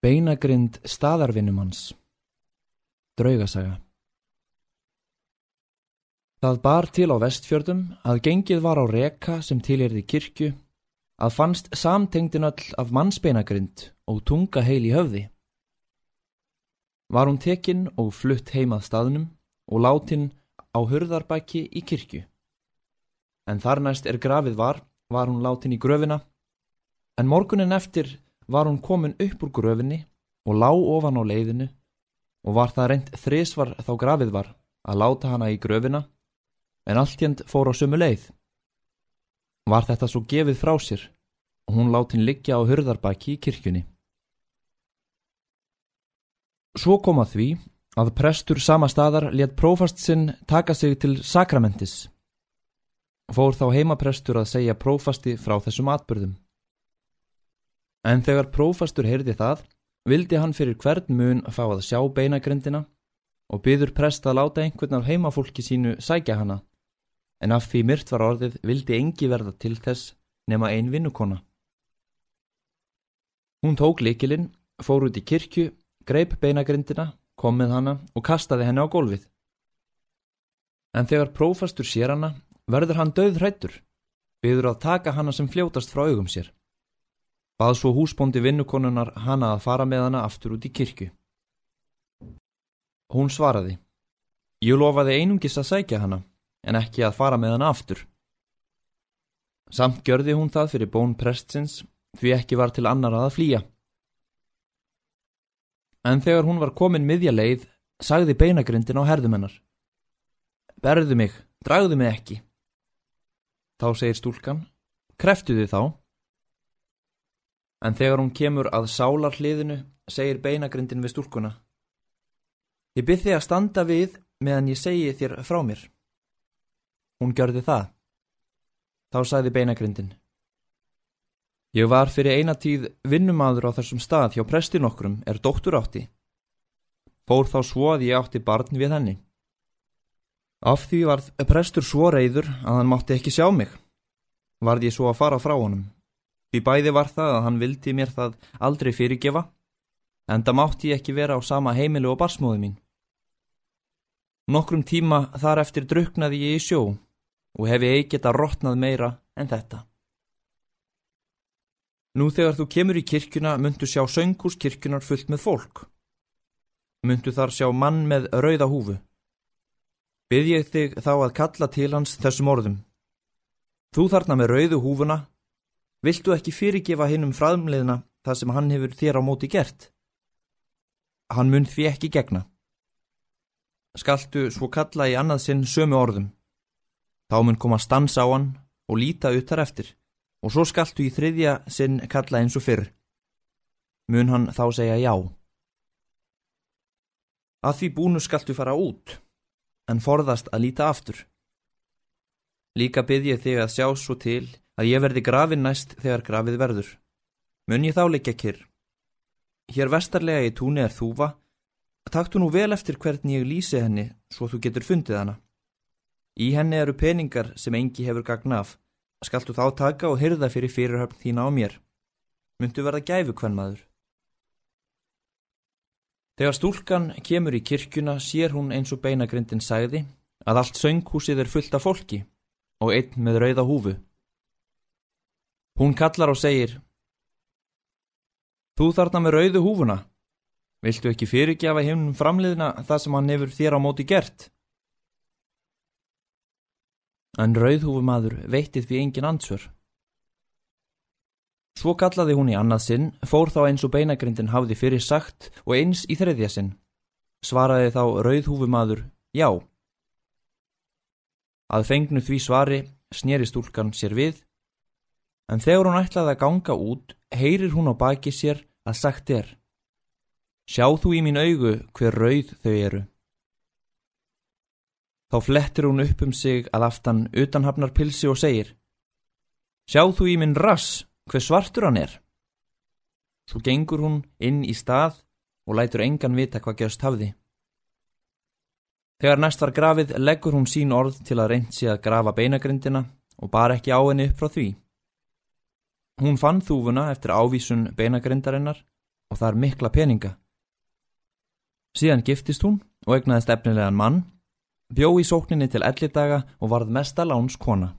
Beinagrind staðarvinnumanns Draugasaga Það bar til á vestfjörðum að gengið var á reka sem tilherði kirkju að fannst samtengdin öll af mannsbeinagrind og tunga heil í höfði. Var hún tekinn og flutt heimað staðnum og látin á hurðarbæki í kirkju. En þar næst er grafið var, var hún látin í gröfina, en morgunin eftir var hún komin upp úr gröfinni og lá ofan á leiðinu og var það reynd þrisvar þá grafið var að láta hana í gröfina en alltjönd fór á sömu leið. Var þetta svo gefið frá sér og hún látin liggja á hurðarbaki í kirkjunni. Svo kom að því að prestur sama staðar let prófast sinn taka sig til sakramentis. Fór þá heimaprestur að segja prófasti frá þessum atbyrðum. En þegar prófastur heyrði það, vildi hann fyrir hvern mun að fá að sjá beinagrindina og byður prest að láta einhvern af heimafólki sínu sækja hana, en af því myrt var orðið vildi engi verða til þess nema ein vinnukona. Hún tók likilinn, fór út í kirkju, greip beinagrindina, kom með hana og kastaði henni á gólfið. En þegar prófastur sér hana, verður hann döð hrættur, byður að taka hana sem fljótast frá augum sér. Bað svo húsbóndi vinnukonunar hana að fara með hana aftur út í kirkju. Hún svaraði, ég lofaði einungis að sækja hana, en ekki að fara með hana aftur. Samt gjörði hún það fyrir bón prestsins, því ekki var til annar að flýja. En þegar hún var komin miðja leið, sagði beinagrindin á herðumennar. Berðu mig, dragðu mig ekki. Þá segir stúlkan, kreftu þið þá. En þegar hún kemur að sálarhliðinu, segir beinagrindin við stúlkuna. Ég byrð þig að standa við meðan ég segi þér frá mér. Hún gjörði það. Þá sagði beinagrindin. Ég var fyrir eina tíð vinnumadur á þessum stað hjá prestin okkrum er dóttur átti. Fór þá svo að ég átti barn við henni. Af því varð prestur svo reyður að hann mátti ekki sjá mig. Varð ég svo að fara frá honum. Því bæði var það að hann vildi mér það aldrei fyrirgefa, en það mátti ég ekki vera á sama heimilu og barsmóðu mín. Nokkrum tíma þar eftir druknaði ég í sjó og hef ég ekkert að rotnað meira en þetta. Nú þegar þú kemur í kirkjuna myndu sjá söngús kirkjunar fullt með fólk. Myndu þar sjá mann með rauða húfu. Byrð ég þig þá að kalla til hans þessum orðum. Þú þarna með rauðu húfuna, viltu ekki fyrirgefa hinn um fræðumliðna það sem hann hefur þér á móti gert? Hann mun því ekki gegna. Skaltu svo kalla í annað sinn sömu orðum. Þá mun koma stans á hann og líta utar eftir og svo skaltu í þriðja sinn kalla eins og fyrr. Mun hann þá segja já. Að því búnu skaltu fara út, en forðast að líta aftur. Líka byrð ég þig að sjá svo til að ég verði grafin næst þegar grafið verður. Mun ég þá leikja kyrr. Hér vestarlega í túni er þúfa, taktu nú vel eftir hvernig ég lýsi henni svo þú getur fundið hana. Í henni eru peningar sem engi hefur gagna af skaltu þá taka og hyrða fyrir fyrirhöfn þína á mér. Myndu verða gæfu hvern maður. Þegar stúlkan kemur í kirkjuna sér hún eins og beinagrindin sagði að allt sönghúsið er fullt af fólki og einn með rauða húfu. Hún kallar og segir Þú þarna með rauðu húfuna. Viltu ekki fyrirgefa hinn framliðna það sem hann hefur þér á móti gert? en rauðhúfumadur veittið því engin ansvör. Svo kallaði hún í annað sinn, fór þá eins og beinagrindin hafði fyrir sagt og eins í þriðja sinn. Svaraði þá rauðhúfumadur, já. Að fengnu því svari snýri stúlkan sér við, en þegar hún ætlaði að ganga út, heyrir hún á baki sér að sagt er, sjá þú í mín augu hver rauð þau eru. Þá flettir hún upp um sig að aftan utanhafnar pilsi og segir Sjá þú í minn rass hver svartur hann er. Svo gengur hún inn í stað og lætur engan vita hvað gerst hafði. Þegar næst var grafið leggur hún sín orð til að reynd sig að grafa beinagrindina og bar ekki á henni upp frá því. Hún fann þúfuna eftir ávísun beinagrindarinnar og það er mikla peninga. Síðan giftist hún og egnaðist efnilegan mann, bjó í sókninni til ellidaga og varð mesta láns kona.